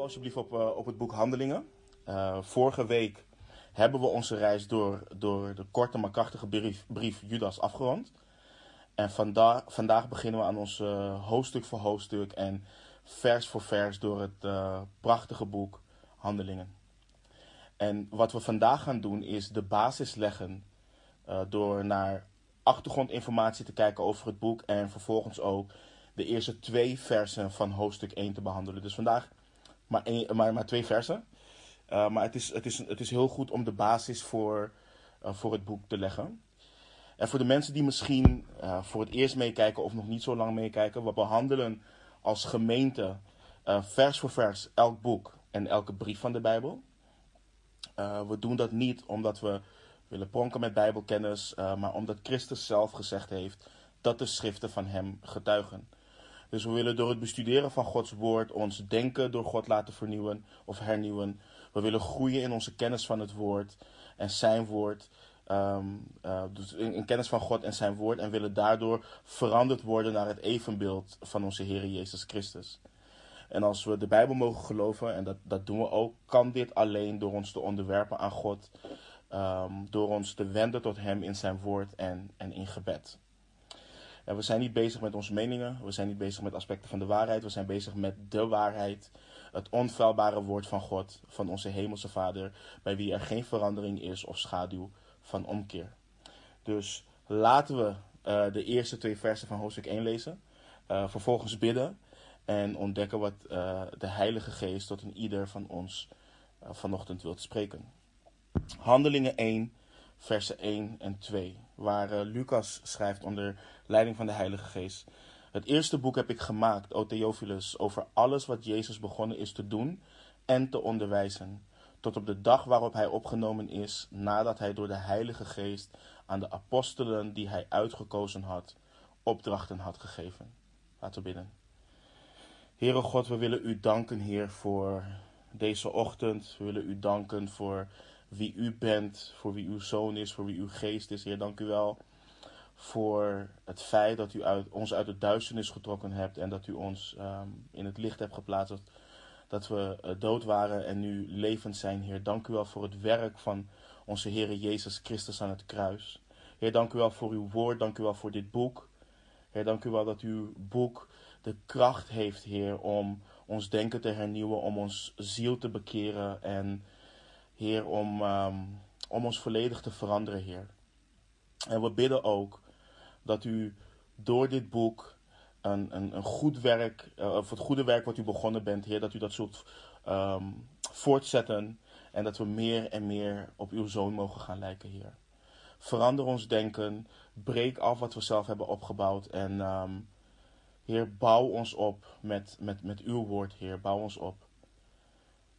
Alsjeblieft op, uh, op het boek Handelingen. Uh, vorige week hebben we onze reis door, door de korte maar krachtige brief, brief Judas afgerond. En vanda vandaag beginnen we aan ons uh, hoofdstuk voor hoofdstuk en vers voor vers door het prachtige boek Handelingen. En wat we vandaag gaan doen is de basis leggen door naar achtergrondinformatie te kijken over het boek en vervolgens ook de eerste twee versen van hoofdstuk 1 te behandelen. Dus vandaag maar, maar, maar twee versen. Uh, maar het is, het, is, het is heel goed om de basis voor, uh, voor het boek te leggen. En voor de mensen die misschien uh, voor het eerst meekijken of nog niet zo lang meekijken, we behandelen als gemeente vers voor vers elk boek en elke brief van de Bijbel. we doen dat niet omdat we willen pronken met Bijbelkennis, maar omdat Christus zelf gezegd heeft dat de schriften van hem getuigen. Dus we willen door het bestuderen van Gods woord ons denken door God laten vernieuwen of hernieuwen. We willen groeien in onze kennis van het woord en zijn woord. Um, uh, dus in, kennis van God en zijn woord. En willen daardoor veranderd worden naar het evenbeeld van onze Heer Jezus Christus. En als we de Bijbel mogen geloven, en dat, dat doen we ook, kan dit alleen door ons te onderwerpen aan God. Um, door ons te wenden tot Hem in zijn woord en, en in gebed. En we zijn niet bezig met onze meningen, we zijn niet bezig met aspecten van de waarheid, we zijn bezig met de waarheid, het onfeilbare woord van God, van onze Hemelse Vader, bij wie er geen verandering is of schaduw van omkeer. Dus laten we uh, de eerste twee versen van hoofdstuk 1 lezen, uh, vervolgens bidden en ontdekken wat uh, de Heilige Geest tot een ieder van ons vanochtend wilt spreken. Handelingen 1 versen 1 en 2, waar Lucas schrijft onder leiding van de Heilige Geest. Het eerste boek heb ik gemaakt, O Theophilus, over alles wat Jezus begonnen is te doen en te onderwijzen, tot op de dag waarop hij opgenomen is, nadat hij door de Heilige Geest aan de apostelen die hij uitgekozen had, opdrachten had gegeven. Laten we bidden. Heere God, we willen u danken, Heer, voor deze ochtend. We willen u danken voor wie u bent, voor wie uw zoon is, voor wie uw geest is. Heer, dank u wel voor het feit dat u uit, ons uit de duisternis getrokken hebt en dat u ons um, in het licht hebt geplaatst. Dat, we uh, dood waren en nu levend zijn, Heer. Dank u wel voor het werk van onze Heer Jezus Christus aan het kruis. Heer, dank u wel voor uw woord, dank u wel voor dit boek. Heer, dank u wel dat uw boek de kracht heeft, Heer, om ons denken te hernieuwen, om ons ziel te bekeren en Heer, om, um, om ons volledig te veranderen, Heer. En we bidden ook dat u door dit boek een, een, een goed werk, uh, of het goede werk wat u begonnen bent, Heer, dat u dat zult um, voortzetten en dat we meer en meer op uw zoon mogen gaan lijken, Heer. Verander ons denken, breek af wat we zelf hebben opgebouwd en um, Heer, bouw ons op met, met, met uw woord, Heer, bouw ons op.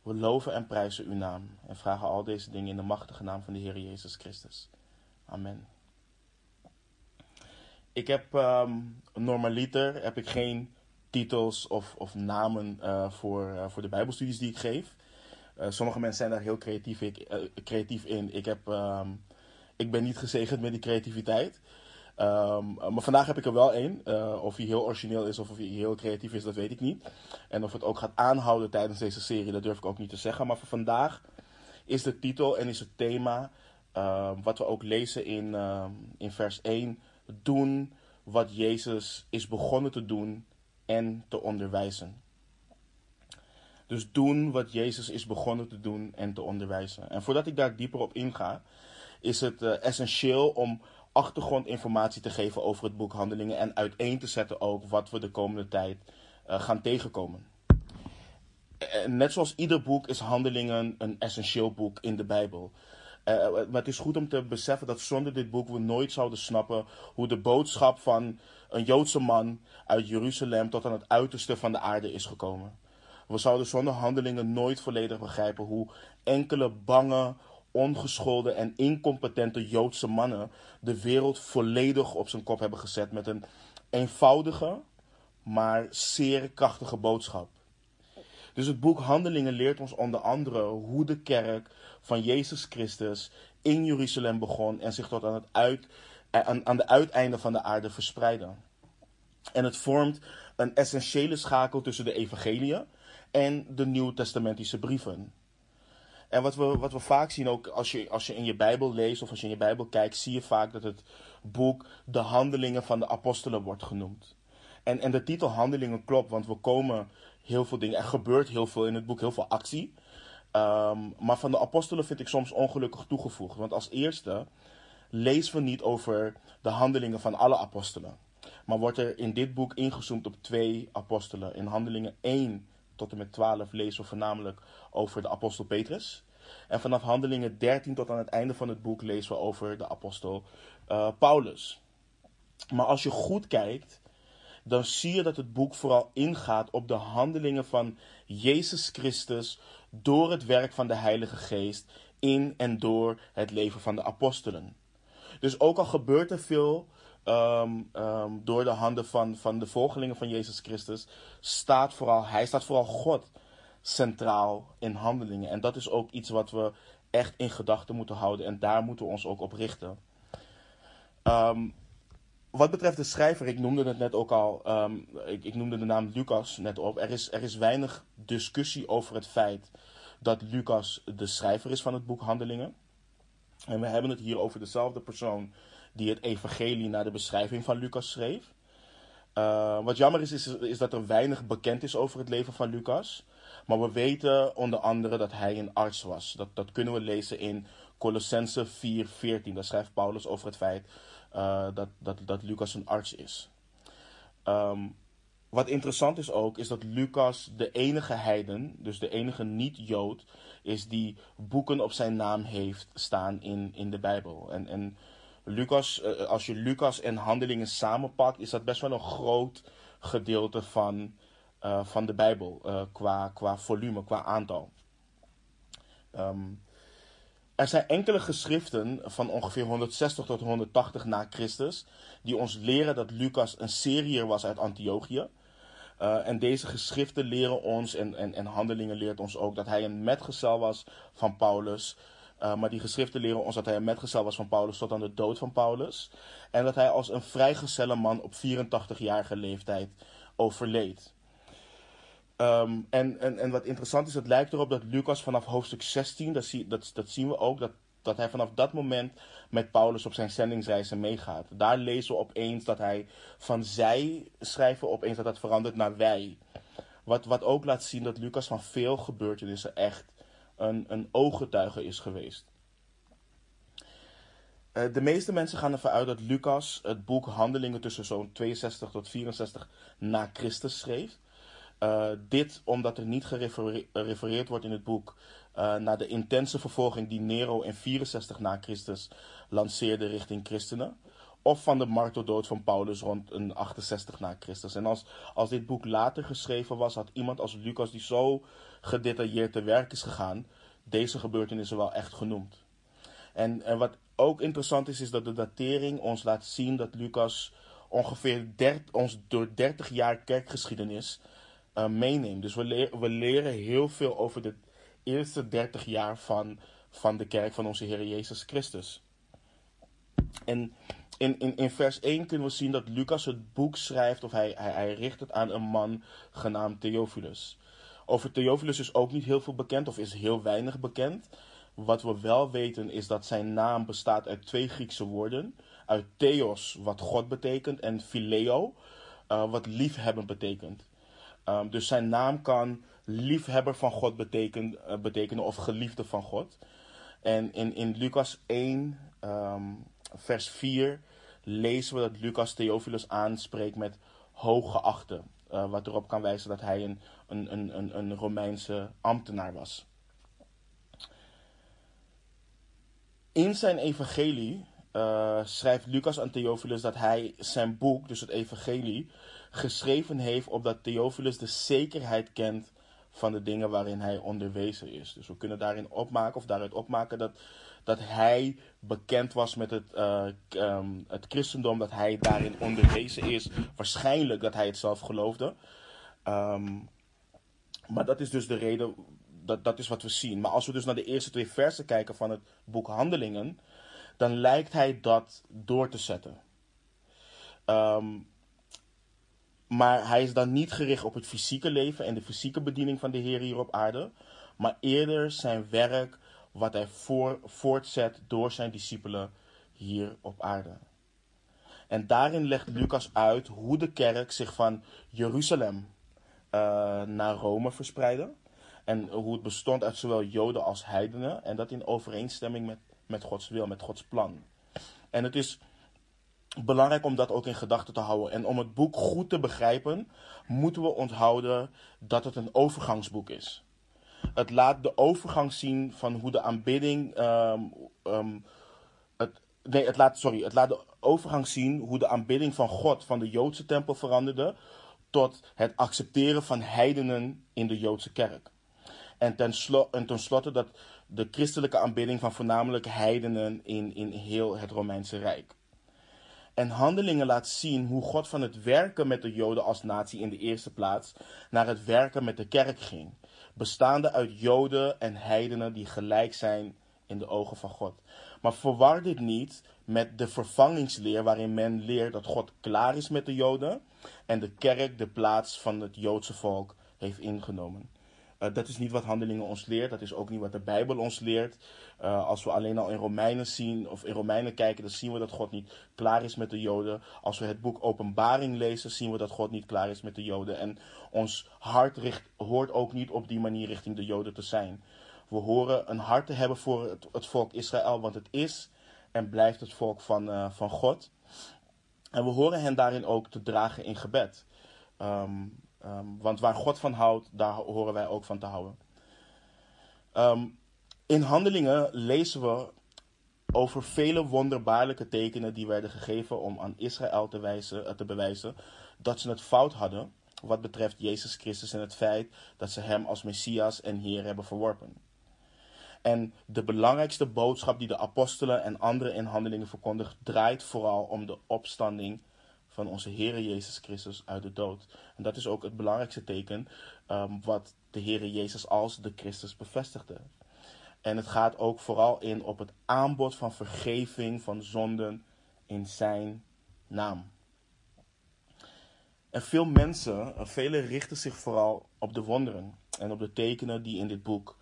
We loven en prijzen uw naam en vragen al deze dingen in de machtige naam van de Heer Jezus Christus. Amen. Ik heb um, normaliter heb ik geen titels of, of namen uh, voor, uh, voor de Bijbelstudies die ik geef. Uh, sommige mensen zijn daar heel creatief, ik, creatief in. Ik, heb, um, ik ben niet gezegend met die creativiteit. Um, maar vandaag heb ik er wel één. Of hij heel origineel is of of hij heel creatief is, dat weet ik niet. En of het ook gaat aanhouden tijdens deze serie, dat durf ik ook niet te zeggen. Maar voor vandaag is de titel en is het thema, wat we ook lezen in, in vers 1, doen wat Jezus is begonnen te doen en te onderwijzen. Dus doen wat Jezus is begonnen te doen en te onderwijzen. En voordat ik daar dieper op inga, is het essentieel om achtergrondinformatie te geven over het boek Handelingen en uiteen te zetten ook wat we de komende tijd uh, gaan tegenkomen. En net zoals ieder boek is Handelingen een essentieel boek in de Bijbel. Uh, maar het is goed om te beseffen dat zonder dit boek we nooit zouden snappen hoe de boodschap van een Joodse man uit Jeruzalem tot aan het uiterste van de aarde is gekomen. We zouden zonder handelingen nooit volledig begrijpen hoe enkele bange, ongeschoolde en incompetente Joodse mannen de wereld volledig op zijn kop hebben gezet met een eenvoudige, maar zeer krachtige boodschap. Dus het boek Handelingen leert ons onder andere hoe de kerk van Jezus Christus in Jeruzalem begon en zich tot aan, het uit, aan, aan de van de aarde verspreidde. En het vormt een essentiële schakel tussen de evangeliën en de Nieuw-testamentische brieven. En wat we, wat we vaak zien ook als je, als je in je Bijbel leest of als je in je Bijbel kijkt, zie je vaak dat het boek de handelingen van de apostelen wordt genoemd. En, en de titel handelingen klopt, want we komen heel veel dingen, er gebeurt heel veel in het boek, heel veel actie. Ehm, maar van de apostelen vind ik soms ongelukkig toegevoegd. Want als eerste lezen we niet over de handelingen van alle apostelen. Maar wordt er in dit boek ingezoomd op twee apostelen. In handelingen 1 tot en met 12 lezen we voornamelijk over de apostel Petrus. En vanaf handelingen 13 tot aan het einde van het boek lezen we over de apostel uh, Paulus. Maar als je goed kijkt, dan zie je dat het boek vooral ingaat op de handelingen van Jezus Christus door het werk van de Heilige Geest in en door het leven van de apostelen. Dus ook al gebeurt er veel um, um, door de handen van, van de volgelingen van Jezus Christus, staat vooral, hij staat vooral God centraal in handelingen. En dat is ook iets wat we echt in gedachten moeten houden en daar moeten we ons ook op richten. Um, wat betreft de schrijver, ik noemde het net ook al, ik, ik, noemde de naam Lucas net op. Er is, er is weinig discussie over het feit dat Lucas de schrijver is van het boek Handelingen. En we hebben het hier over dezelfde persoon die het evangelie naar de beschrijving van Lucas schreef. Uh, wat jammer is, is, is, dat er weinig bekend is over het leven van Lucas. Maar we weten onder andere dat hij een arts was. Dat, dat kunnen we lezen in Colossense 4:14. Daar schrijft Paulus over het feit uh, dat, dat, dat Lucas een arts is. Um, wat interessant is ook, is dat Lucas de enige heiden, dus de enige niet-Jood, is die boeken op zijn naam heeft staan in, in de Bijbel. En, en Lucas, eh, als je Lucas en handelingen samenpakt, is dat best wel een groot gedeelte van, uh, van de Bijbel, qua, qua volume, qua aantal. Um, er zijn enkele geschriften van ongeveer 160 tot 180 na Christus die ons leren dat Lucas een Syriër was uit Antiochië. Uh, en deze geschriften leren ons, en, en, en handelingen leert ons ook, dat hij een metgezel was van Paulus. Uh, maar die geschriften leren ons dat hij een metgezel was van Paulus tot aan de dood van Paulus. En dat hij als een vrijgezelle man op 84-jarige leeftijd overleed. Um, en, en, en wat interessant is, het lijkt erop dat Lucas vanaf hoofdstuk 16, dat, zie, dat, dat zien we ook, dat, dat hij vanaf dat moment met Paulus op zijn zendingsreizen meegaat. Daar lezen we opeens dat hij van zij schrijven opeens dat dat verandert naar wij. Wat, wat ook laat zien dat Lucas van veel gebeurtenissen echt een, een ooggetuige is geweest. Uh, de meeste mensen gaan ervan uit dat Lucas het boek Handelingen tussen zo'n 62 tot 64 na Christus schreef. Uh, dit omdat er niet gerefereerd wordt in het boek uh, naar de intense vervolging die Nero in 64 na Christus lanceerde richting christenen. Of van de marteldood van Paulus rond een 68 na Christus. En als, als dit boek later geschreven was, had iemand als Lucas, die zo gedetailleerd te werk is gegaan, deze gebeurtenissen wel echt genoemd. En, en wat ook interessant is, is dat de datering ons laat zien dat Lucas ongeveer ons door 30 jaar kerkgeschiedenis uh. Dus we, we leren heel veel over de eerste 30 jaar van, van de kerk van onze Heer Jezus Christus. En in, in, in vers 1 kunnen we zien dat Lucas het boek schrijft, of hij, hij, hij richt het aan een man genaamd Theophilus. Over Theophilus is ook niet heel veel bekend, of is heel weinig bekend. Wat we wel weten is dat zijn naam bestaat uit twee Griekse woorden. Uit Theos, wat God betekent, en Phileo, uh, wat liefhebben betekent. Um, dus zijn naam kan liefhebber van God beteken, uh, betekenen of geliefde van God. En in, in Lucas 1, um, vers 4, lezen we dat Lucas Theophilus aanspreekt met hooggeachte. Uh, wat erop kan wijzen dat hij een, een, een, een Romeinse ambtenaar was. In zijn evangelie uh, schrijft Lucas aan Theophilus dat hij zijn boek, dus het evangelie, geschreven heeft opdat Theophilus de zekerheid kent van de dingen waarin hij onderwezen is. Dus we kunnen daarin opmaken of daaruit opmaken dat, dat hij bekend was met het, uh, um, het christendom, dat hij daarin onderwezen is. Waarschijnlijk dat hij het zelf geloofde. Um, maar dat is dus de reden, dat, dat is wat we zien. Maar als we dus naar de eerste twee versen kijken van het boek Handelingen, dan lijkt hij dat door te zetten. Um, maar hij is dan niet gericht op het fysieke leven en de fysieke bediening van de Heer hier op aarde, maar eerder zijn werk wat hij voor, voortzet door zijn discipelen hier op aarde. En daarin legt Lucas uit hoe de kerk zich van Jeruzalem uh, naar Rome verspreidde. En hoe het bestond uit zowel Joden als heidenen. En dat in overeenstemming met, met Gods wil, met Gods plan. En het is belangrijk om dat ook in gedachten te houden. En om het boek goed te begrijpen, moeten we onthouden dat het een overgangsboek is. Het laat de overgang zien van hoe de aanbidding. Um, um, het, nee, het laat, sorry, het laat de overgang zien hoe de aanbidding van God van de Joodse tempel veranderde. tot het accepteren van heidenen in de Joodse kerk. En, en tenslotte dat de christelijke aanbidding van voornamelijk heidenen in, in heel het Romeinse Rijk. En handelingen laat zien hoe God van het werken met de Joden als natie in de eerste plaats naar het werken met de kerk ging. Bestaande uit Joden en heidenen die gelijk zijn in de ogen van God. Maar verwar dit niet met de vervangingsleer waarin men leert dat God klaar is met de Joden en de kerk de plaats van het Joodse volk heeft ingenomen. Uh, dat is niet wat handelingen ons leert. Dat is ook niet wat de Bijbel ons leert. Uh, als we alleen al in Romeinen zien of in Romeinen kijken, dan zien we dat God niet klaar is met de Joden. Als we het boek Openbaring lezen, zien we dat God niet klaar is met de Joden. En ons hart richt, hoort ook niet op die manier richting de Joden te zijn. We horen een hart te hebben voor het, volk Israël, want het is en blijft het volk van, uh, van God. En we horen hen daarin ook te dragen in gebed. Um, Um, want waar God van houdt, daar horen wij ook van te houden. Um, in handelingen lezen we over vele wonderbaarlijke tekenen die werden gegeven om aan Israël te, wijzen, eh, te bewijzen dat ze het fout hadden wat betreft Jezus Christus en het feit dat ze Hem als Messias en Heer hebben verworpen. En de belangrijkste boodschap die de apostelen en anderen in handelingen verkondigen, draait vooral om de opstanding van onze Heer Jezus Christus uit de dood. En dat is ook het belangrijkste teken um, wat de Heer Jezus als de Christus bevestigde. En het gaat ook vooral in op het aanbod van vergeving van zonden in zijn naam. En veel mensen, velen richten zich vooral op de wonderen en op de tekenen die in dit boek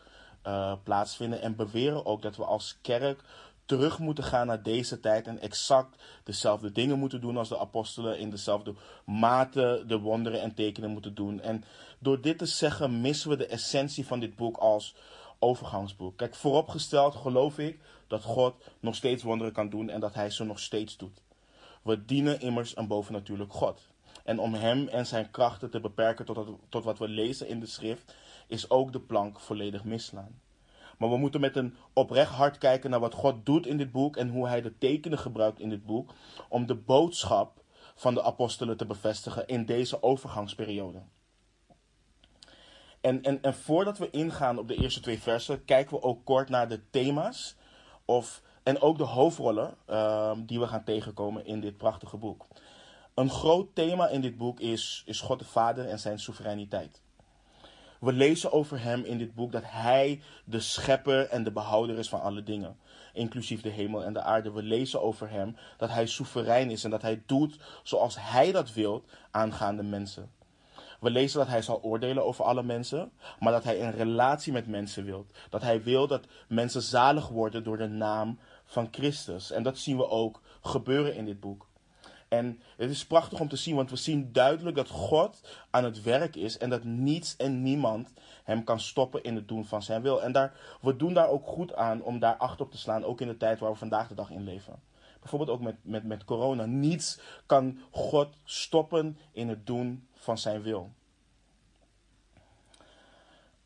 uh, plaatsvinden. En beweren ook dat we als kerk terug moeten gaan naar deze tijd en exact dezelfde dingen moeten doen als de apostelen, in dezelfde mate de wonderen en tekenen moeten doen. En door dit te zeggen missen we de essentie van dit boek als overgangsboek. Kijk, vooropgesteld geloof ik dat God nog steeds wonderen kan doen en dat Hij ze nog steeds doet. We dienen immers een bovennatuurlijk God. En om Hem en Zijn krachten te beperken tot, tot wat we lezen in de schrift, is ook de plank volledig mislaan. Maar we moeten met een oprecht hart kijken naar wat God doet in dit boek en hoe hij de tekenen gebruikt in dit boek om de boodschap van de apostelen te bevestigen in deze overgangsperiode. En, en, en voordat we ingaan op de eerste twee versen, kijken we ook kort naar de thema's of, en ook de hoofdrollen um, die we gaan tegenkomen in dit prachtige boek. Een groot thema in dit boek is, is God de Vader en zijn soevereiniteit. We lezen over hem in dit boek dat hij de schepper en de behouder is van alle dingen, inclusief de hemel en de aarde. We lezen over hem dat hij soeverein is en dat hij doet zoals hij dat wil aangaande mensen. We lezen dat hij zal oordelen over alle mensen, maar dat hij een relatie met mensen wil. Dat hij wil dat mensen zalig worden door de naam van Christus. En dat zien we ook gebeuren in dit boek. En het is prachtig om te zien, want we zien duidelijk dat God aan het werk is en dat niets en niemand hem kan stoppen in het doen van zijn wil. En daar, we doen daar ook goed aan om daar acht op te slaan, ook in de tijd waar we vandaag de dag in leven. Bijvoorbeeld ook met, met, met corona. Niets kan God stoppen in het doen van zijn wil.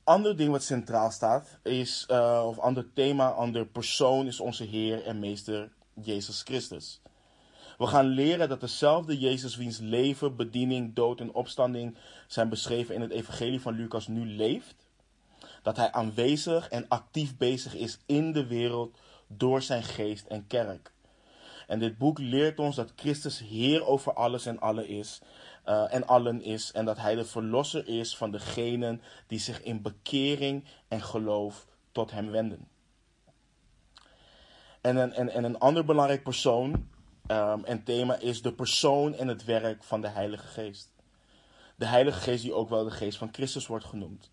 Ander ding wat centraal staat, is, uh, of ander thema, ander persoon, is onze Heer en Meester Jezus Christus. We gaan leren dat dezelfde Jezus, wiens leven, bediening, dood en opstanding zijn beschreven in het Evangelie van Lucas, nu leeft. Dat hij aanwezig en actief bezig is in de wereld door zijn geest en kerk. En dit boek leert ons dat Christus Heer over alles en allen is. Uh, en allen is. En dat hij de verlosser is van degenen die zich in bekering en geloof tot hem wenden. En een, en, en een ander belangrijk persoon Um, en thema is de persoon en het werk van de Heilige Geest. De Heilige Geest, die ook wel de Geest van Christus wordt genoemd.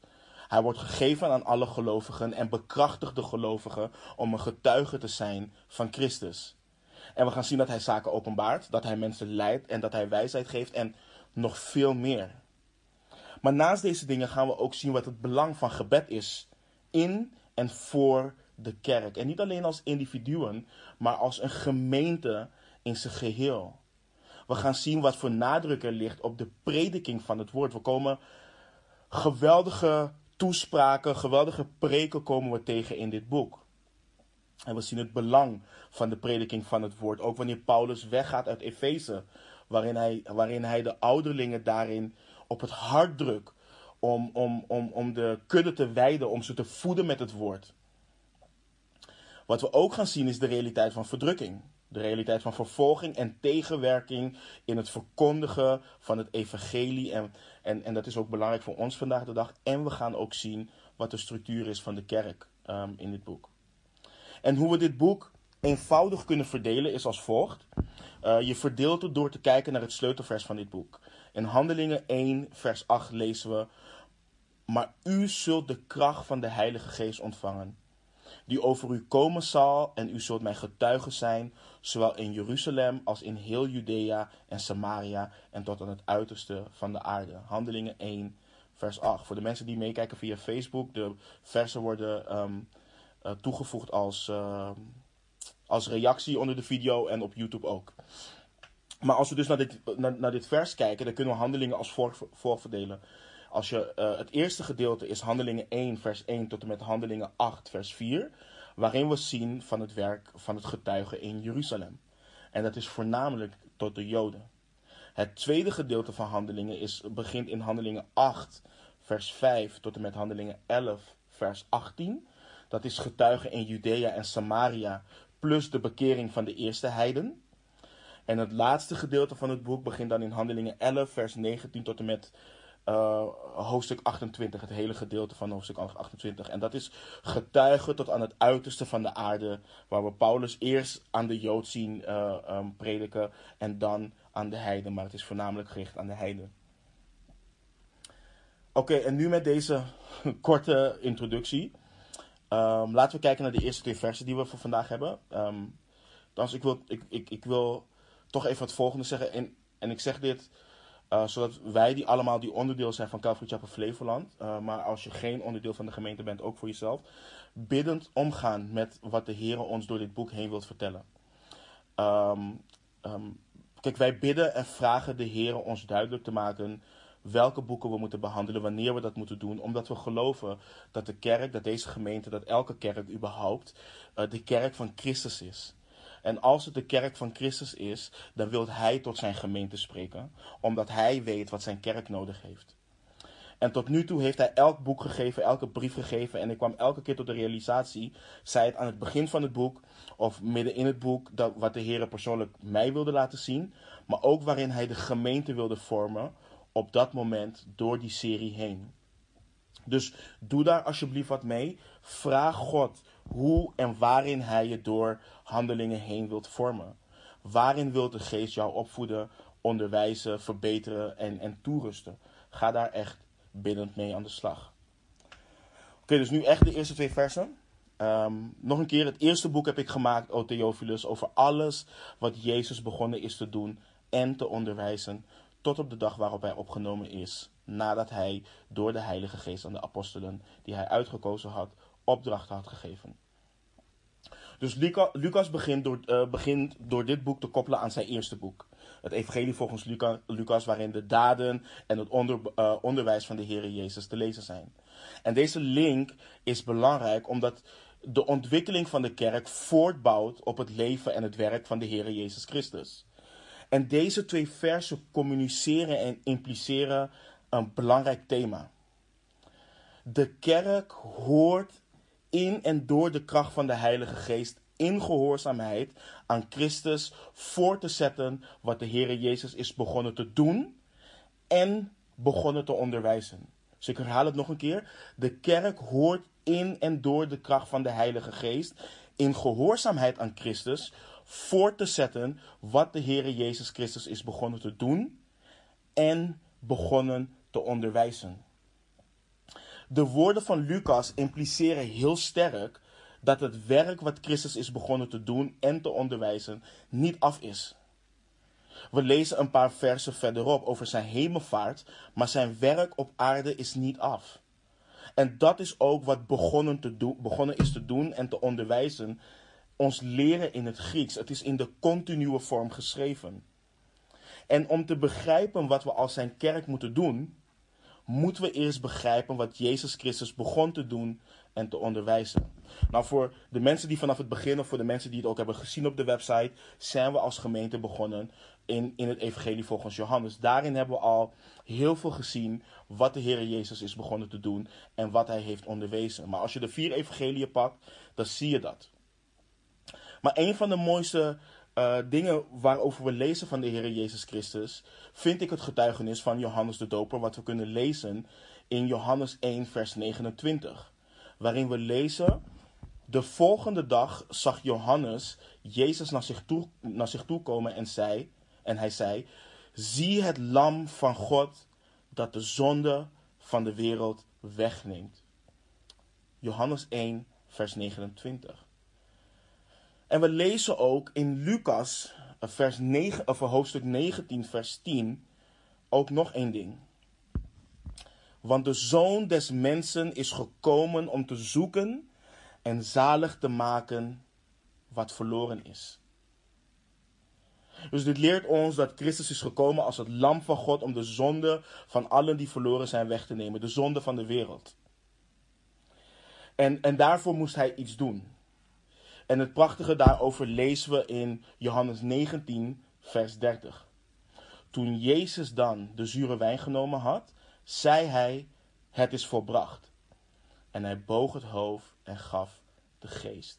Hij wordt gegeven aan alle gelovigen en bekrachtigt de gelovigen om een getuige te zijn van Christus. En we gaan zien dat hij zaken openbaart, dat hij mensen leidt en dat hij wijsheid geeft en nog veel meer. Maar naast deze dingen gaan we ook zien wat het belang van gebed is in en voor de kerk. En niet alleen als individuen, maar als een gemeente in zijn geheel. We gaan zien wat voor nadruk er ligt op de prediking van het woord. We komen geweldige toespraken, geweldige preken komen we tegen in dit boek. En we zien het belang van de prediking van het woord. Ook wanneer Paulus weggaat uit Efeze, waarin hij, waarin hij de ouderlingen daarin op het hart drukt om, om, om, om de kudde te wijden, om ze te voeden met het woord. Wat we ook gaan zien is de realiteit van verdrukking. De realiteit van vervolging en tegenwerking in het verkondigen van het evangelie. En, en, en dat is ook belangrijk voor ons vandaag de dag. En we gaan ook zien wat de structuur is van de kerk um, in dit boek. En hoe we dit boek eenvoudig kunnen verdelen is als volgt. Uh, je verdeelt het door te kijken naar het sleutelvers van dit boek. In Handelingen 1, vers 8 lezen we: Maar u zult de kracht van de Heilige Geest ontvangen die over u komen zal, en u zult mijn getuige zijn, zowel in Jeruzalem als in heel Judea en Samaria en tot aan het uiterste van de aarde. Handelingen 1, vers 8. Voor de mensen die meekijken via Facebook, de versen worden um, uh, toegevoegd als, uh, als reactie onder de video en op YouTube ook. Maar als we dus naar dit, naar, dit vers kijken, dan kunnen we handelingen als volgt voor verdelen. Als je, uh, het eerste gedeelte is Handelingen 1, vers 1 tot en met Handelingen 8, vers 4. Waarin we zien van het werk van het getuigen in Jeruzalem. En dat is voornamelijk tot de Joden. Het tweede gedeelte van Handelingen is, begint in Handelingen 8, vers 5 tot en met Handelingen 11, vers 18. Dat is getuigen in Judea en Samaria, plus de bekering van de eerste heiden. En het laatste gedeelte van het boek begint dan in Handelingen 11, vers 19 tot en met uh, hoofdstuk 28, het hele gedeelte van hoofdstuk 28. En dat is getuigen tot aan het uiterste van de aarde, waar we Paulus eerst aan de Jood zien uh, um, prediken en dan aan de heiden, maar het is voornamelijk gericht aan de heiden. Oké, en nu met deze korte introductie. Um, laten we kijken naar de eerste twee versen die we voor vandaag hebben. Um, ik wil, ik, ik, ik wil toch even het volgende zeggen. En, en ik zeg dit uh, zodat wij die allemaal die onderdeel zijn van Calvary Chapel Flevoland. Uh, maar als je geen onderdeel van de gemeente bent, ook voor jezelf. Biddend omgaan met wat de Heer ons door dit boek heen wilt vertellen. Um, um, kijk, wij bidden en vragen de Heer ons duidelijk te maken welke boeken we moeten behandelen, wanneer we dat moeten doen. Omdat we geloven dat de kerk, dat deze gemeente, dat elke kerk überhaupt uh, de kerk van Christus is. En als het de kerk van Christus is, dan wil hij tot zijn gemeente spreken, omdat hij weet wat zijn kerk nodig heeft. En tot nu toe heeft hij elk boek gegeven, elke brief gegeven. En ik kwam elke keer tot de realisatie, zij het aan het begin van het boek of midden in het boek, dat, wat de Heer persoonlijk mij wilde laten zien. Maar ook waarin hij de gemeente wilde vormen op dat moment door die serie heen. Dus doe daar alsjeblieft wat mee. Vraag God hoe en waarin hij je door handelingen heen wilt vormen. Waarin wilt de geest jou opvoeden, onderwijzen, verbeteren en, en toerusten. Ga daar echt biddend mee aan de slag. Oké, dus nu echt de eerste twee versen. Um, nog een keer, het eerste boek heb ik gemaakt, O Theophilus, over alles wat Jezus begonnen is te doen en te onderwijzen, tot op de dag waarop hij opgenomen is, nadat hij door de Heilige Geest aan de apostelen, die hij uitgekozen had, opdrachten had gegeven. Dus Luca, Lucas begint door, uh, begint door dit boek te koppelen aan zijn eerste boek. Het Evangelie volgens Luca, Lucas, waarin de daden en het onder, uh, onderwijs van de Heer Jezus te lezen zijn. En deze link is belangrijk omdat de ontwikkeling van de kerk voortbouwt op het leven en het werk van de Heer Jezus Christus. En deze twee versen communiceren en impliceren een belangrijk thema. De kerk hoort in en door de kracht van de Heilige Geest in gehoorzaamheid aan Christus voor te zetten wat de Heer Jezus is begonnen te doen en begonnen te onderwijzen. Dus ik herhaal het nog een keer. De kerk hoort in en door de kracht van de Heilige Geest in gehoorzaamheid aan Christus voor te zetten wat de Heer Jezus Christus is begonnen te doen en begonnen te onderwijzen. De woorden van Lucas impliceren heel sterk dat het werk wat Christus is begonnen te doen en te onderwijzen niet af is. We lezen een paar versen verderop over zijn hemelvaart, maar zijn werk op aarde is niet af. En dat is ook wat begonnen, te doen, begonnen is te doen en te onderwijzen. Ons leren in het Grieks. Het is in de continue vorm geschreven. En om te begrijpen wat we als zijn kerk moeten doen, moeten we eerst begrijpen wat Jezus Christus begon te doen en te onderwijzen. Nou, voor de mensen die vanaf het begin, of voor de mensen die het ook hebben gezien op de website, zijn we als gemeente begonnen in, in het Evangelie volgens Johannes. Daarin hebben we al heel veel gezien wat de Heer Jezus is begonnen te doen en wat hij heeft onderwezen. Maar als je de vier Evangeliën pakt, dan zie je dat. Maar een van de mooiste uh, dingen waarover we lezen van de Heer Jezus Christus, vind ik het getuigenis van Johannes de Doper, wat we kunnen lezen in Johannes 1, vers 29. Waarin we lezen: De volgende dag zag Johannes Jezus naar zich toe, naar zich toe komen en, zei, en hij zei: Zie het Lam van God dat de zonde van de wereld wegneemt. Johannes 1, vers 29. En we lezen ook in Lucas, eh, vers 9, of hoofdstuk 19, vers 10, ook nog één ding. Want de zoon des mensen is gekomen om te zoeken en zalig te maken wat verloren is. Dus dit leert ons dat Christus is gekomen als het lam van God om de zonde van allen die verloren zijn weg te nemen. De zonde van de wereld. En, en daarvoor moest hij iets doen. En het prachtige daarover lezen we in Johannes 19, vers 30. Toen Jezus dan de zure wijn genomen had, zei hij: Het is volbracht. En hij boog het hoofd en gaf de geest.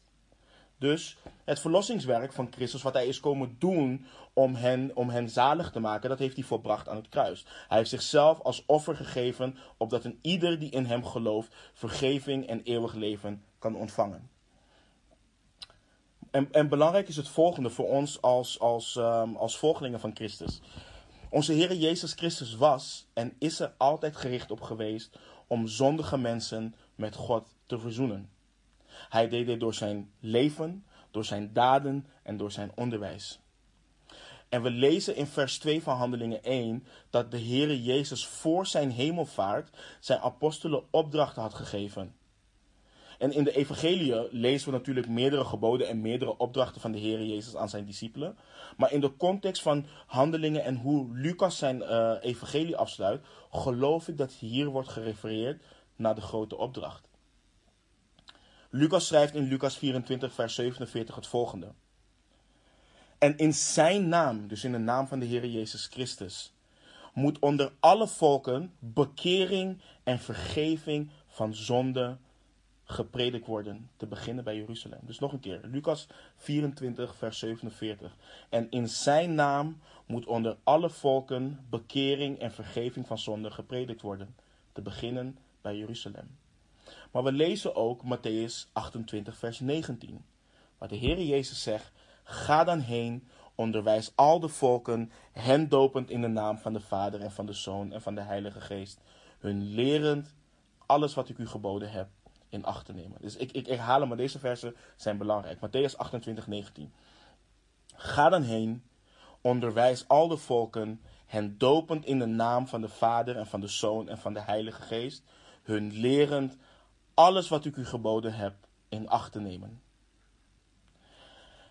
Dus het verlossingswerk van Christus, wat hij is komen doen om hen, om hen zalig te maken, dat heeft hij volbracht aan het kruis. Hij heeft zichzelf als offer gegeven, opdat een ieder die in hem gelooft, vergeving en eeuwig leven kan ontvangen. En, en belangrijk is het volgende voor ons als, als, um, als volgelingen van Christus. Onze Heer Jezus Christus was en is er altijd gericht op geweest om zondige mensen met God te verzoenen. Hij deed dit door zijn leven, door zijn daden en door zijn onderwijs. En we lezen in vers 2 van Handelingen 1 dat de Heere Jezus voor zijn hemelvaart zijn apostelen opdrachten had gegeven. En in de Evangelie lezen we natuurlijk meerdere geboden en meerdere opdrachten van de Heer Jezus aan zijn discipelen. Maar in de context van handelingen en hoe Lucas zijn uh, evangelie afsluit, geloof ik dat hier wordt gerefereerd naar de grote opdracht. Lucas schrijft in Lucas 24, vers 47 het volgende. En in zijn naam, dus in de naam van de Heer Jezus Christus, moet onder alle volken bekering en vergeving van zonde gepredikt worden, te beginnen bij Jeruzalem. Dus nog een keer, Lucas 24, vers 47. En in zijn naam moet onder alle volken bekering en vergeving van zonde gepredikt worden, te beginnen bij Jeruzalem. Maar we lezen ook Matthäus 28, vers 19, waar de Heer Jezus zegt, ga dan heen, onderwijs al de volken, hen dopend in de naam van de Vader en van de Zoon en van de Heilige Geest, hun lerend alles wat ik u geboden heb in acht te nemen. Dus ik, ik herhaal hem, maar deze versen zijn belangrijk. Matthäus 28, 19. Ga dan heen, onderwijs al de volken, hen dopend in de naam van de Vader en van de Zoon en van de Heilige Geest, hun lerend alles wat ik u geboden heb in acht te nemen.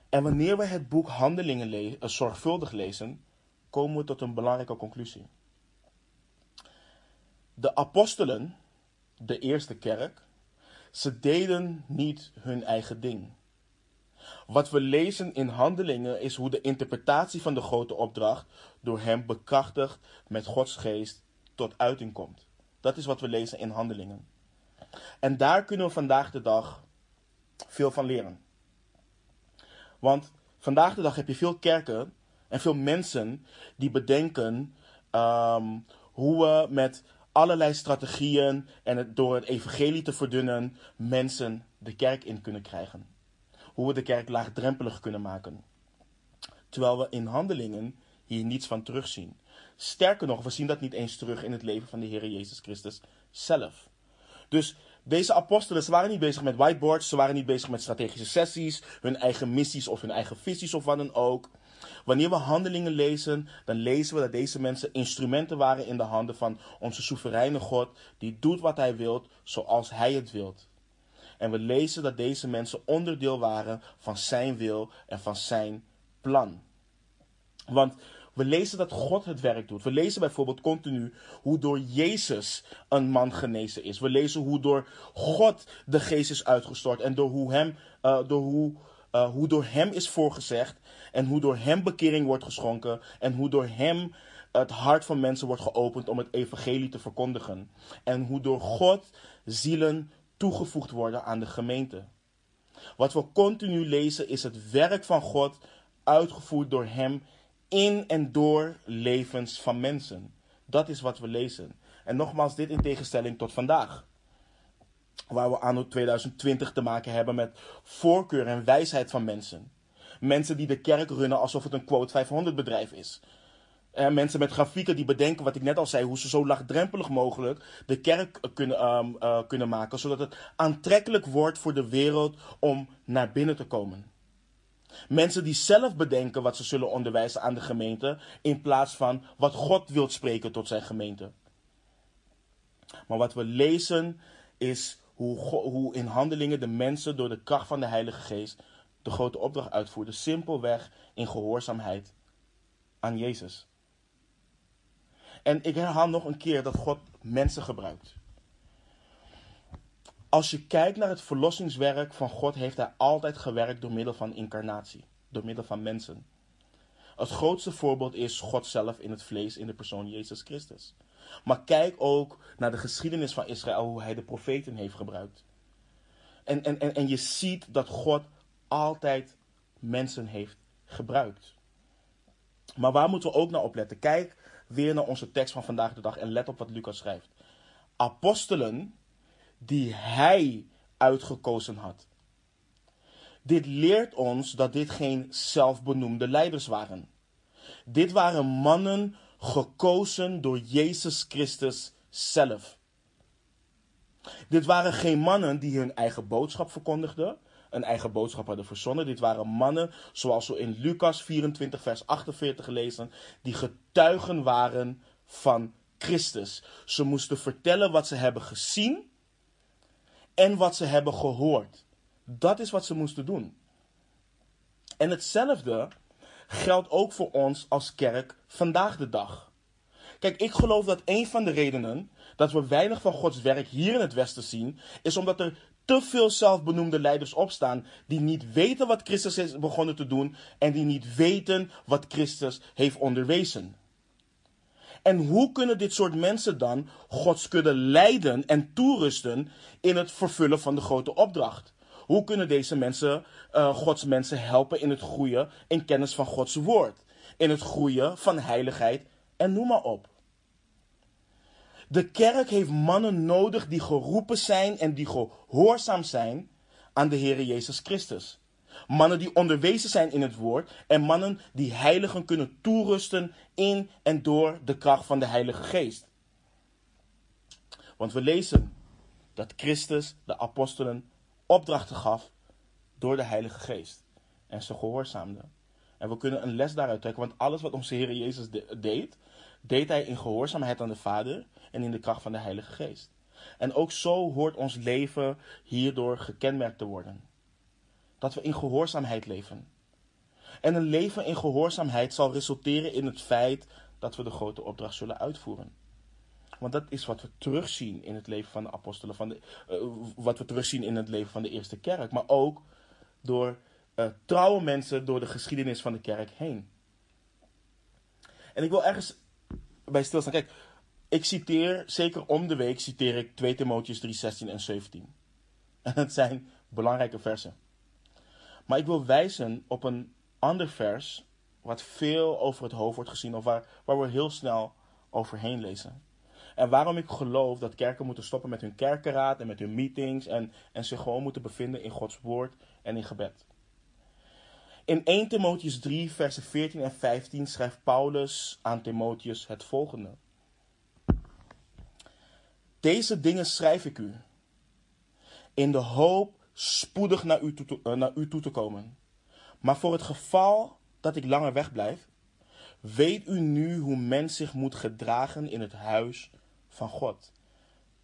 En wanneer we het boek Handelingen le uh, zorgvuldig lezen, komen we tot een belangrijke conclusie. De apostelen, de eerste kerk, ze deden niet hun eigen ding. Wat we lezen in Handelingen is hoe de interpretatie van de grote opdracht door hem bekrachtigd met Gods geest tot uiting komt. Dat is wat we lezen in Handelingen. En daar kunnen we vandaag de dag veel van leren. Want vandaag de dag heb je veel kerken en veel mensen die bedenken um, hoe we met allerlei strategieën en het, door het evangelie te verdunnen mensen de kerk in kunnen krijgen. Hoe we de kerk laagdrempelig kunnen maken. Terwijl we in handelingen hier niets van terugzien. Sterker nog, we zien dat niet eens terug in het leven van de Heer Jezus Christus zelf. Dus deze apostelen, ze waren niet bezig met whiteboards, ze waren niet bezig met strategische sessies, hun eigen missies of hun eigen visies of wat dan ook. Wanneer we handelingen lezen, dan lezen we dat deze mensen instrumenten waren in de handen van onze soevereine God, die doet wat hij wilt, zoals hij het wilt. En we lezen dat deze mensen onderdeel waren van zijn wil en van zijn plan. Want we lezen dat God het werk doet. We lezen bijvoorbeeld continu hoe door Jezus een man genezen is. We lezen hoe door God de geest is uitgestort en door hoe, hem, uh, door hoe, uh, hoe door hem is voorgezegd en hoe door hem bekering wordt geschonken en hoe door hem het hart van mensen wordt geopend om het evangelie te verkondigen. En hoe door God zielen toegevoegd worden aan de gemeente. Wat we continu lezen is het werk van God uitgevoerd door Hem in en door levens van mensen. Dat is wat we lezen. En nogmaals, dit in tegenstelling tot vandaag. Waar we anno 2020 te maken hebben met voorkeur en wijsheid van mensen. Mensen die de kerk runnen alsof het een quote 500 bedrijf is. Uh, mensen met grafieken die bedenken, wat ik net al zei, hoe ze zo laagdrempelig mogelijk de kerk kunnen, um, uh, kunnen maken. Zodat het aantrekkelijk wordt voor de wereld om naar binnen te komen. Mensen die zelf bedenken wat ze zullen onderwijzen aan de gemeente, in plaats van wat God wil spreken tot zijn gemeente. Maar wat we lezen is hoe, hoe in handelingen de mensen door de kracht van de Heilige Geest de grote opdracht uitvoerden, simpelweg in gehoorzaamheid aan Jezus. En ik herhaal nog een keer dat God mensen gebruikt. Als je kijkt naar het verlossingswerk van God, heeft hij altijd gewerkt door middel van incarnatie, door middel van mensen. Het grootste voorbeeld is God zelf in het vlees in de persoon Jezus Christus. Maar kijk ook naar de geschiedenis van Israël, hoe hij de profeten heeft gebruikt. En, en, en, en je ziet dat God altijd mensen heeft gebruikt. Maar waar moeten we ook naar opletten? Kijk weer naar onze tekst van vandaag de dag en let op wat Lucas schrijft. Apostelen die hij uitgekozen had. Dit leert ons dat dit geen zelfbenoemde leiders waren. Dit waren mannen gekozen door Jezus Christus zelf. Dit waren geen mannen die hun eigen boodschap verkondigden, een eigen boodschap hadden verzonnen. Dit waren mannen, zoals we in Lucas 24, vers 48 lezen, die getuigen waren van Christus. Ze moesten vertellen wat ze hebben gezien en wat ze hebben gehoord. Dat is wat ze moesten doen. En hetzelfde geldt ook voor ons als kerk vandaag de dag. Kijk, ik geloof dat een van de redenen dat we weinig van Gods werk hier in het Westen zien, is omdat er te veel zelfbenoemde leiders opstaan die niet weten wat Christus is begonnen te doen en die niet weten wat Christus heeft onderwezen. En hoe kunnen dit soort mensen dan Gods kudde leiden en toerusten in het vervullen van de grote opdracht? Hoe kunnen deze mensen uh, Gods mensen helpen in het groeien in kennis van Gods woord? In het groeien van heiligheid en noem maar op. De kerk heeft mannen nodig die geroepen zijn en die gehoorzaam zijn aan de Heer Jezus Christus. Mannen die onderwezen zijn in het woord en mannen die heiligen kunnen toerusten in en door de kracht van de Heilige Geest. Want we lezen dat Christus de apostelen opdrachten gaf door de Heilige Geest. En ze gehoorzaamden. En we kunnen een les daaruit trekken, want alles wat onze Heer Jezus deed, deed hij in gehoorzaamheid aan de Vader en in de kracht van de Heilige Geest. En ook zo hoort ons leven hierdoor gekenmerkt te worden. Dat we in gehoorzaamheid leven. En een leven in gehoorzaamheid zal resulteren in het feit dat we de grote opdracht zullen uitvoeren. Want dat is wat we terugzien in het leven van de apostelen, van de, uh, wat we terugzien in het leven van de eerste kerk. Maar ook door uh, trouwe mensen door de geschiedenis van de kerk heen. En ik wil ergens bij stilstaan. Kijk, ik citeer, zeker om de week, citeer ik 2 Timotheus 3, 16 en 17. En het zijn belangrijke versen. Maar ik wil wijzen op een ander vers, wat veel over het hoofd wordt gezien, of waar, waar we heel snel overheen lezen. En waarom ik geloof dat kerken moeten stoppen met hun kerkenraad en met hun meetings en, en zich gewoon moeten bevinden in Gods woord en in gebed. In 1 Timotheus 3, versen 14 en 15 schrijft Paulus aan Timotheus het volgende. Deze dingen schrijf ik u, in de hoop spoedig naar u toe te, uh, naar u toe te komen. Maar voor het geval dat ik langer wegblijf, weet u nu hoe men zich moet gedragen in het huis van God.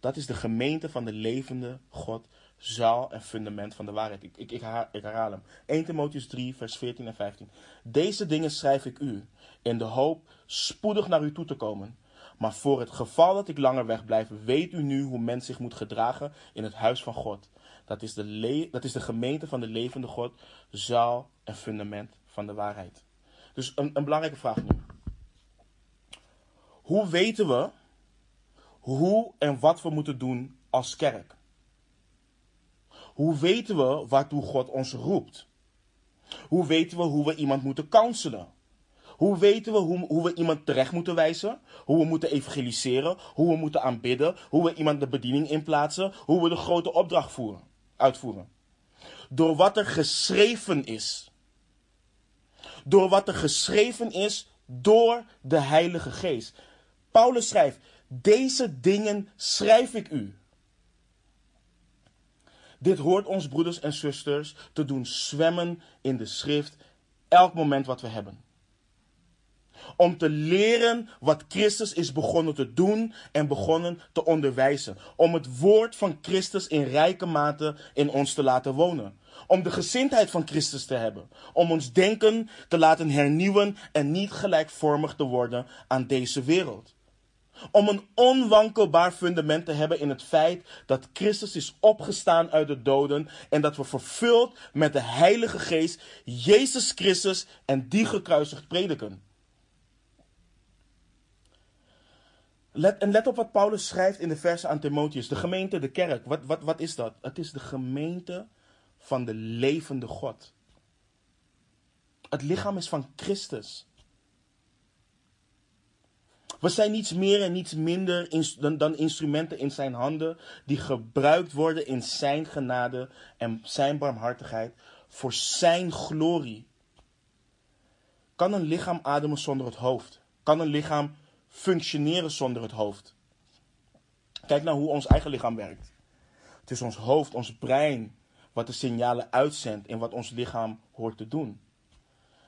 Dat is de gemeente van de levende God, zaal en fundament van de waarheid. Ik, ik, herhaal hem. 1 Timotheus 3, vers 14 en 15. Deze dingen schrijf ik u, in de hoop spoedig naar u toe te komen. Maar voor het geval dat ik langer wegblijf, weet u nu hoe men zich moet gedragen in het huis van God. Dat is de, dat is de gemeente van de levende God, zaal en fundament van de waarheid. Dus een, een belangrijke vraag nu. Hoe weten we hoe en wat we moeten doen als kerk? Hoe weten we waartoe God ons roept? Hoe weten we hoe we iemand moeten counselen? Hoe weten we hoe, we iemand terecht moeten wijzen? Hoe we moeten evangeliseren? Hoe we moeten aanbidden? Hoe we iemand de bediening inplaatsen? Hoe we de grote opdracht voeren, uitvoeren? Door wat er geschreven is. Door wat er geschreven is door de Heilige Geest. Paulus schrijft: Deze dingen schrijf ik u. Dit hoort ons broeders en zusters te doen zwemmen in de schrift elk moment wat we hebben. Om te leren wat Christus is begonnen te doen en begonnen te onderwijzen. Om het woord van Christus in rijke mate in ons te laten wonen. Om de gezindheid van Christus te hebben. Om ons denken te laten hernieuwen en niet gelijkvormig te worden aan deze wereld. Om een onwankelbaar fundament te hebben in het feit dat Christus is opgestaan uit de doden en dat we vervuld met de Heilige Geest Jezus Christus en die gekruisigd prediken. Let, en let op wat Paulus schrijft in de versen aan Timotheus. De gemeente, de kerk. Wat, wat, wat is dat? Het is de gemeente van de levende God. Het lichaam is van Christus. We zijn niets meer en niets minder dan, dan instrumenten in zijn handen die gebruikt worden in zijn genade en zijn barmhartigheid voor zijn glorie. Kan een lichaam ademen zonder het hoofd? Kan een lichaam functioneren zonder het hoofd? Kijk naar hoe ons eigen lichaam werkt. Het is ons hoofd, ons brein, wat de signalen uitzendt in wat ons lichaam hoort te doen.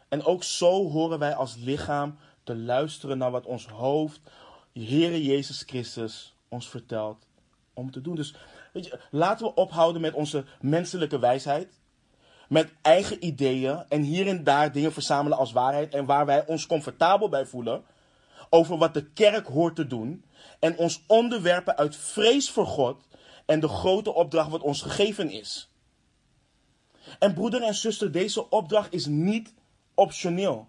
En ook zo horen wij als lichaam te luisteren naar wat ons hoofd, Heere Jezus Christus, ons vertelt om te doen. Dus weet je, laten we ophouden met onze menselijke wijsheid. Met eigen ideeën en hier en daar dingen verzamelen als waarheid. En waar wij ons comfortabel bij voelen. Over wat de kerk hoort te doen. En ons onderwerpen uit vrees voor God. En de grote opdracht wat ons gegeven is. En broeder en zuster, deze opdracht is niet optioneel.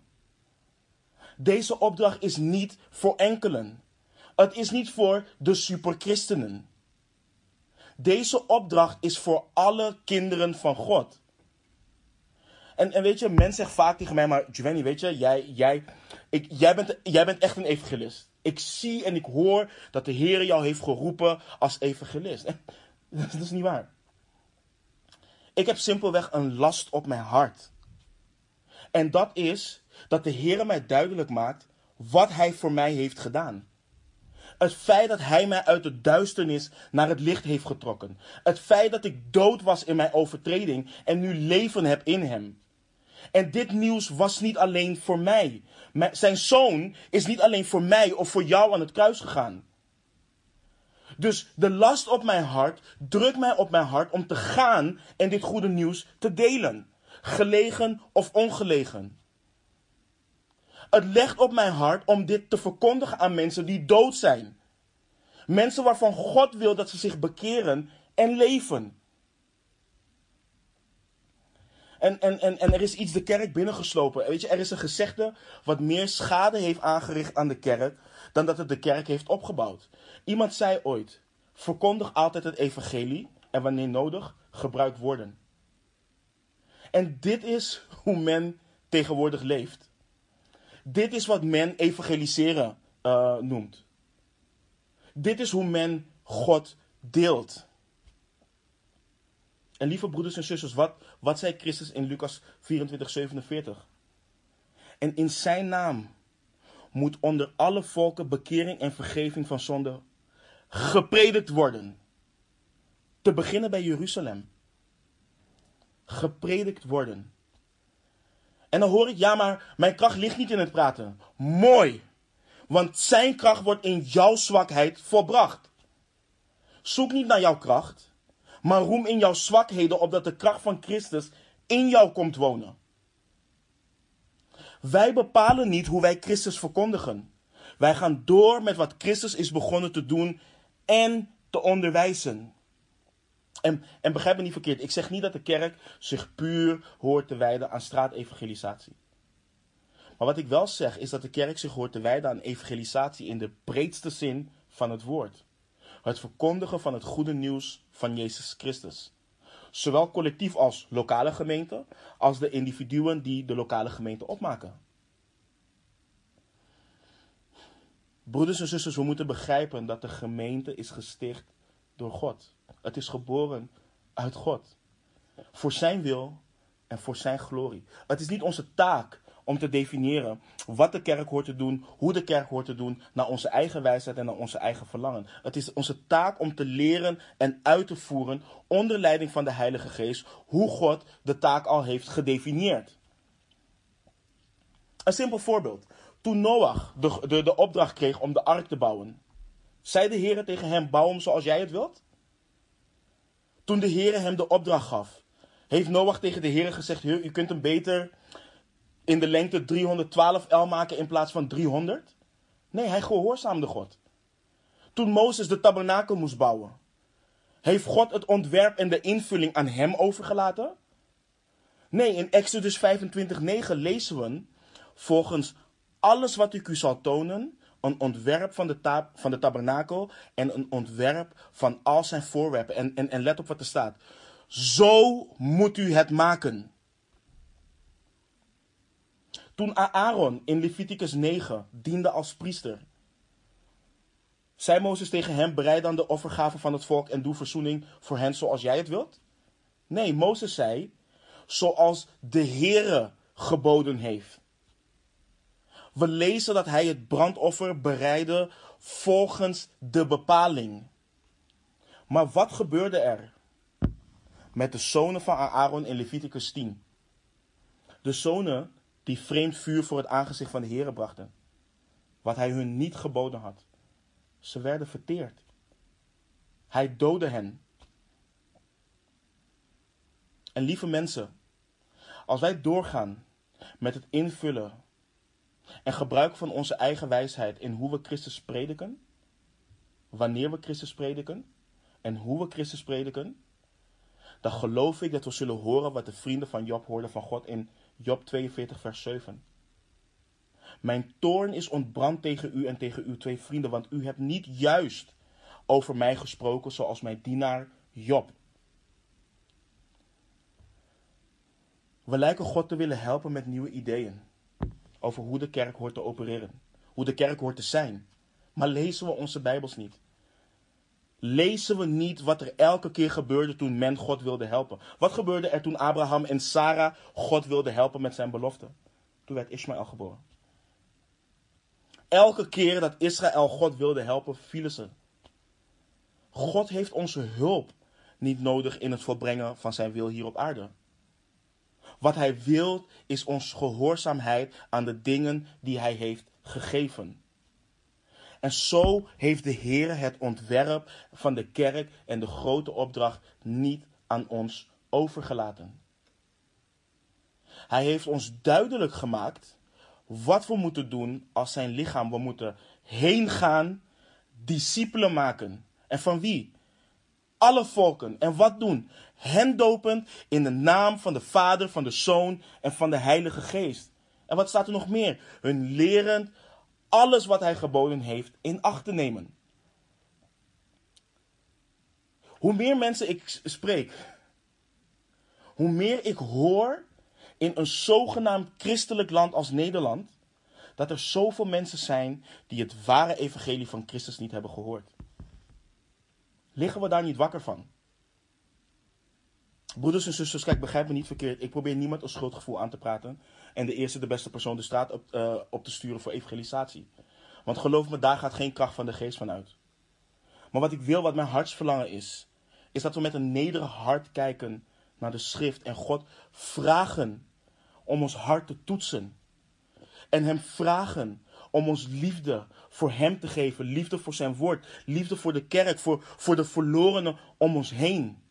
Deze opdracht is niet voor enkelen. Het is niet voor de superchristenen. Deze opdracht is voor alle kinderen van God. En, en weet je, men zegt vaak tegen mij, maar Giovanni, weet je, jij, jij, ik, jij, bent, jij bent echt een evangelist. Ik zie en ik hoor dat de Heer jou heeft geroepen als evangelist. Dat is niet waar. Ik heb simpelweg een last op mijn hart. En dat is dat de Heer mij duidelijk maakt wat Hij voor mij heeft gedaan. Het feit dat Hij mij uit de duisternis naar het licht heeft getrokken. Het feit dat ik dood was in mijn overtreding en nu leven heb in Hem. En dit nieuws was niet alleen voor mij. Zijn zoon is niet alleen voor mij of voor jou aan het kruis gegaan. Dus de last op mijn hart drukt mij op mijn hart om te gaan en dit goede nieuws te delen. Gelegen of ongelegen. Het legt op mijn hart om dit te verkondigen aan mensen die dood zijn. Mensen waarvan God wil dat ze zich bekeren en leven. En, en, en, en er is iets de kerk binnengeslopen. Weet je, er is een gezegde wat meer schade heeft aangericht aan de kerk dan dat het de kerk heeft opgebouwd. Iemand zei ooit: verkondig altijd het evangelie en wanneer nodig gebruik woorden. En dit is hoe men tegenwoordig leeft. Dit is wat men evangeliseren uh, noemt. Dit is hoe men God deelt. En lieve broeders en zusters, wat, wat zei Christus in Lucas 24, 47? En in zijn naam moet onder alle volken bekering en vergeving van zonde gepredikt worden. Te beginnen bij Jeruzalem. Gepredikt worden. En dan hoor ik, ja, maar mijn kracht ligt niet in het praten. Mooi. Want zijn kracht wordt in jouw zwakheid volbracht. Zoek niet naar jouw kracht, maar roem in jouw zwakheden, opdat de kracht van Christus in jou komt wonen. Wij bepalen niet hoe wij Christus verkondigen. Wij gaan door met wat Christus is begonnen te doen en te onderwijzen. En, en begrijp me niet verkeerd, ik zeg niet dat de kerk zich puur hoort te wijden aan straatevangelisatie. Maar wat ik wel zeg is dat de kerk zich hoort te wijden aan evangelisatie in de breedste zin van het woord. Het verkondigen van het goede nieuws van Jezus Christus. Zowel collectief als lokale gemeente, als de individuen die de lokale gemeente opmaken. Broeders en zusters, we moeten begrijpen dat de gemeente is gesticht door God. Het is geboren uit God. Voor zijn wil en voor zijn glorie. Het is niet onze taak om te definiëren wat de kerk hoort te doen, hoe de kerk hoort te doen, naar onze eigen wijsheid en naar onze eigen verlangen. Het is onze taak om te leren en uit te voeren onder leiding van de Heilige Geest hoe God de taak al heeft gedefinieerd. Een simpel voorbeeld. Toen Noach de, de, de opdracht kreeg om de ark te bouwen, zei de Heer tegen hem: Bouw hem zoals jij het wilt? Toen de Heer hem de opdracht gaf, heeft Noach tegen de Heer gezegd: u kunt hem beter in de lengte 312 L maken in plaats van 300? Nee, hij gehoorzaamde God. Toen Mozes de tabernakel moest bouwen, heeft God het ontwerp en de invulling aan hem overgelaten? Nee, in Exodus 25:9 lezen we volgens alles wat ik u zal tonen, een ontwerp van de, van de tabernakel en een ontwerp van al zijn voorwerpen. En, en, en let op wat er staat. Zo moet u het maken. Toen Aaron in Leviticus 9 diende als priester, zei Mozes tegen hem: Bereid dan de offergave van het volk en doe verzoening voor hen zoals jij het wilt? Nee, Mozes zei: Zoals de Heere geboden heeft. We lezen dat hij het brandoffer bereidde volgens de bepaling. Maar wat gebeurde er met de zonen van Aaron in Leviticus 10? De zonen die vreemd vuur voor het aangezicht van de Heer brachten. Wat hij hun niet geboden had. Ze werden verteerd. Hij doodde hen. En lieve mensen, als wij doorgaan met het invullen en gebruiken van onze eigen wijsheid in hoe we Christus prediken, wanneer we Christus prediken en hoe we Christus prediken, dan geloof ik dat we zullen horen wat de vrienden van Job hoorden van God in Job 42, vers 7. Mijn toorn is ontbrand tegen u en tegen uw twee vrienden, want u hebt niet juist over mij gesproken zoals mijn dienaar Job. We lijken God te willen helpen met nieuwe ideeën over hoe de kerk hoort te opereren, hoe de kerk hoort te zijn. Maar lezen we onze Bijbels niet? Lezen we niet wat er elke keer gebeurde toen men God wilde helpen? Wat gebeurde er toen Abraham en Sarah God wilden helpen met zijn belofte? Toen werd Ismaël geboren. Elke keer dat Israël God wilde helpen, vielen ze. God heeft onze hulp niet nodig in het volbrengen van zijn wil hier op aarde. Wat hij wil is onze gehoorzaamheid aan de dingen die hij heeft gegeven. En zo heeft de Heer het ontwerp van de kerk en de grote opdracht niet aan ons overgelaten. Hij heeft ons duidelijk gemaakt wat we moeten doen als zijn lichaam. We moeten heen gaan, discipelen maken. En van wie? Alle volken. En wat doen? Hen dopen in de naam van de Vader, van de Zoon en van de Heilige Geest. En wat staat er nog meer? Hun lerend alles wat hij geboden heeft in acht te nemen. Hoe meer mensen ik spreek, hoe meer ik hoor in een zogenaamd christelijk land als Nederland, dat er zoveel mensen zijn die het ware evangelie van Christus niet hebben gehoord. Liggen we daar niet wakker van? Broeders en zusters, kijk, begrijp me niet verkeerd. Ik probeer niemand een schuldgevoel aan te praten. En de eerste, de beste persoon de straat op, uh, op te sturen voor evangelisatie. Want geloof me, daar gaat geen kracht van de geest van uit. Maar wat ik wil, wat mijn hartsverlangen is, is dat we met een nederig hart kijken naar de schrift en God vragen om ons hart te toetsen. En Hem vragen om ons liefde voor Hem te geven, liefde voor Zijn woord, liefde voor de kerk, voor, voor de verlorenen om ons heen.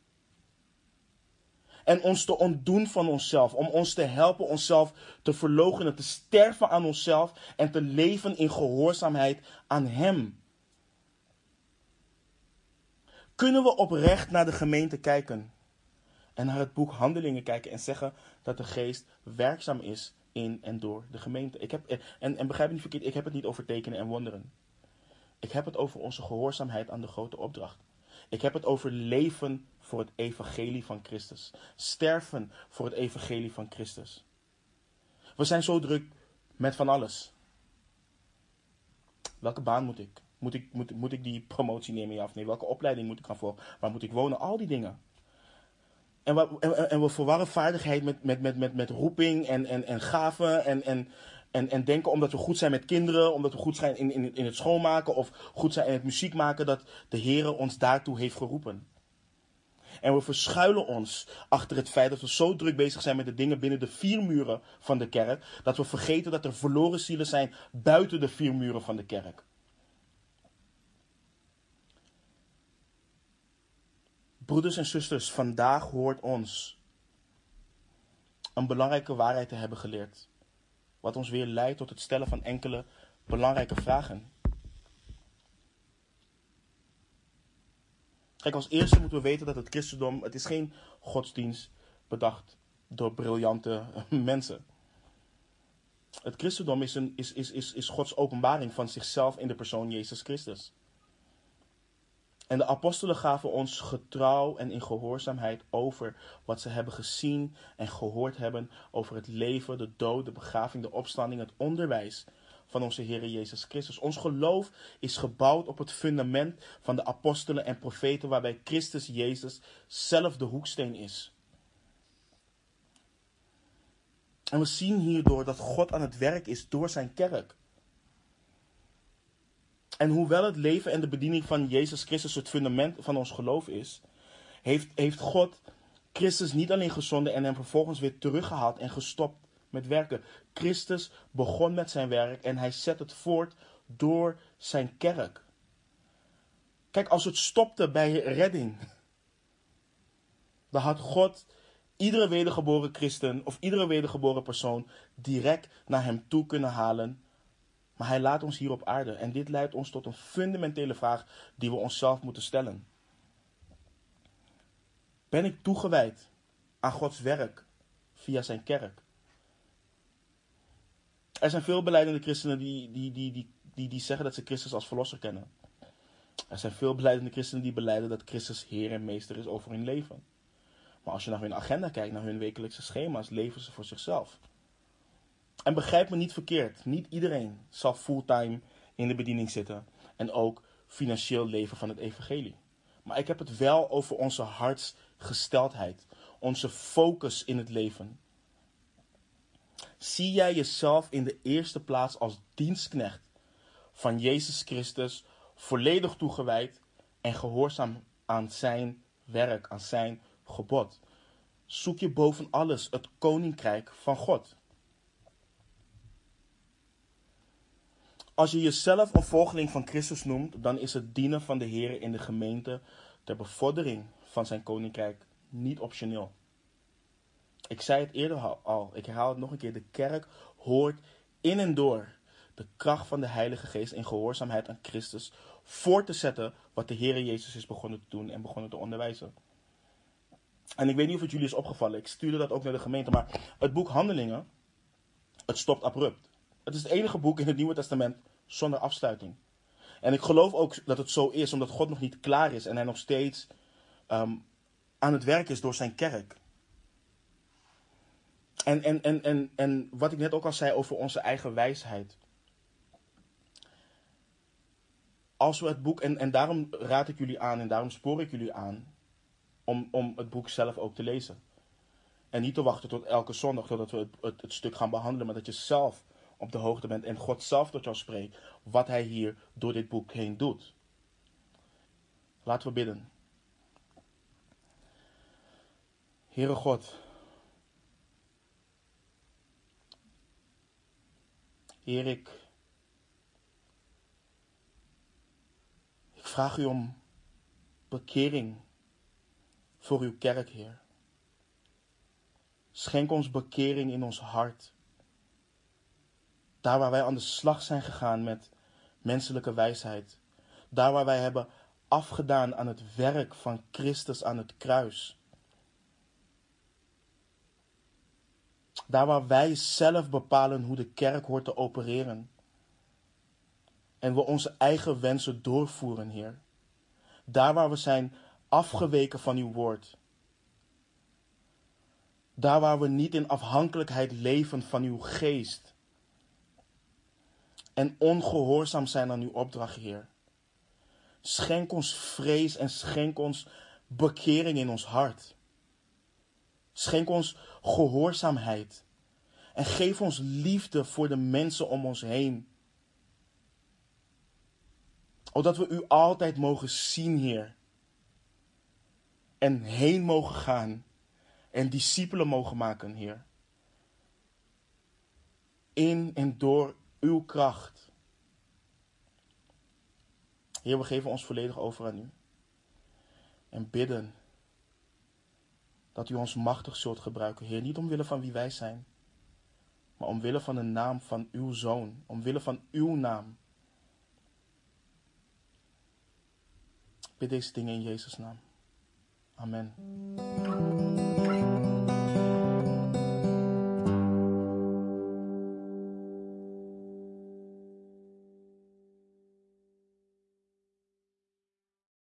En ons te ontdoen van onszelf, om ons te helpen onszelf te verloochenen, te sterven aan onszelf en te leven in gehoorzaamheid aan Hem. Kunnen we oprecht naar de gemeente kijken en naar het boek Handelingen kijken en zeggen dat de geest werkzaam is in en door de gemeente? Ik heb, en, en begrijp niet verkeerd, ik heb het niet over tekenen en wonderen. Ik heb het over onze gehoorzaamheid aan de grote opdracht. Ik heb het over leven voor het evangelie van Christus. Sterven voor het evangelie van Christus. We zijn zo druk met van alles. Welke baan moet ik? Moet ik, moet, moet ik die promotie nemen, ja of nee? Welke opleiding moet ik gaan volgen? Waar moet ik wonen? Al die dingen. En we, en, we verwarren vaardigheid met, met, met, met, met roeping en, en, en gaven. En, en, en, en denken omdat we goed zijn met kinderen, omdat we goed zijn in, in, in het schoonmaken of goed zijn in het muziek maken, dat de Heer ons daartoe heeft geroepen. En we verschuilen ons achter het feit dat we zo druk bezig zijn met de dingen binnen de vier muren van de kerk, dat we vergeten dat er verloren zielen zijn buiten de vier muren van de kerk. Broeders en zusters, vandaag hoort ons een belangrijke waarheid te hebben geleerd. Wat ons weer leidt tot het stellen van enkele belangrijke vragen. Kijk, als eerste moeten we weten dat het christendom, het is geen godsdienst bedacht door briljante mensen. Het christendom is, een, is, is, is, is Gods openbaring van zichzelf in de persoon Jezus Christus. En de apostelen gaven ons getrouw en in gehoorzaamheid over wat ze hebben gezien en gehoord hebben over het leven, de dood, de begraving, de opstanding, het onderwijs van onze Heer Jezus Christus. Ons geloof is gebouwd op het fundament van de apostelen en profeten, waarbij Christus Jezus zelf de hoeksteen is. En we zien hierdoor dat God aan het werk is door zijn kerk. En hoewel het leven en de bediening van Jezus Christus het fundament van ons geloof is, heeft, heeft God Christus niet alleen gezonden en hem vervolgens weer teruggehaald en gestopt met werken. Christus begon met zijn werk en hij zet het voort door zijn kerk. Kijk, als het stopte bij redding, dan had God iedere wedergeboren christen of iedere wedergeboren persoon direct naar hem toe kunnen halen maar hij laat ons hier op aarde. En dit leidt ons tot een fundamentele vraag die we onszelf moeten stellen. Ben ik toegewijd aan Gods werk via zijn kerk? Er zijn veel beleidende christenen die, die, die, die, die, die zeggen dat ze Christus als verlosser kennen. Er zijn veel beleidende christenen die beleiden dat Christus Heer en Meester is over hun leven. Maar als je naar hun agenda kijkt, naar hun wekelijkse schema's, leven ze voor zichzelf. En begrijp me niet verkeerd, niet iedereen zal fulltime in de bediening zitten en ook financieel leven van het evangelie. Maar ik heb het wel over onze hartsgesteldheid, onze focus in het leven. Zie jij jezelf in de eerste plaats als dienstknecht van Jezus Christus, volledig toegewijd en gehoorzaam aan zijn werk, aan zijn gebod? Zoek je boven alles het koninkrijk van God. Als je jezelf een volgeling van Christus noemt, dan is het dienen van de Heer in de gemeente ter bevordering van zijn koninkrijk niet optioneel. Ik zei het eerder al, ik herhaal het nog een keer. De kerk hoort in en door de kracht van de Heilige Geest in gehoorzaamheid aan Christus voor te zetten wat de Heer Jezus is begonnen te doen en begonnen te onderwijzen. En ik weet niet of het jullie is opgevallen, ik stuurde dat ook naar de gemeente, maar het boek Handelingen, het stopt abrupt. Het is het enige boek in het Nieuwe Testament zonder afsluiting. En ik geloof ook dat het zo is, omdat God nog niet klaar is en hij nog steeds ehm, aan het werk is door zijn kerk. En, en, en, en, en wat ik net ook al zei over onze eigen wijsheid. Als we het boek, en, en daarom raad ik jullie aan en daarom spoor ik jullie aan. om, om het boek zelf ook te lezen. En niet te wachten tot elke zondag totdat we het, het, het stuk gaan behandelen, maar dat je zelf op de hoogte bent en God zelf tot jou spreekt wat Hij hier door dit boek heen doet. Laten we bidden. Heere God, Heer, ik, ik vraag u om bekering voor uw kerk, Heer. Schenk ons bekering in ons hart. Daar waar wij aan de slag zijn gegaan met menselijke wijsheid. Daar waar wij hebben afgedaan aan het werk van Christus aan het kruis. Daar waar wij zelf bepalen hoe de kerk hoort te opereren. En we onze eigen wensen doorvoeren, Heer. Daar waar we zijn afgeweken van uw woord. Daar waar we niet in afhankelijkheid leven van uw geest. En ongehoorzaam zijn aan uw opdracht, Heer. Schenk ons vrees en schenk ons bekering in ons hart. Schenk ons gehoorzaamheid. En geef ons liefde voor de mensen om ons heen. Opdat we u altijd mogen zien, Heer. En heen mogen gaan. En discipelen mogen maken, Heer. In en door uw kracht. Heer, we geven ons volledig over aan u. En bidden dat u ons machtig zult gebruiken, Heer. Niet omwille van wie wij zijn, maar omwille van de naam van uw zoon. Omwille van uw naam. bid deze dingen in Jezus' naam. Amen.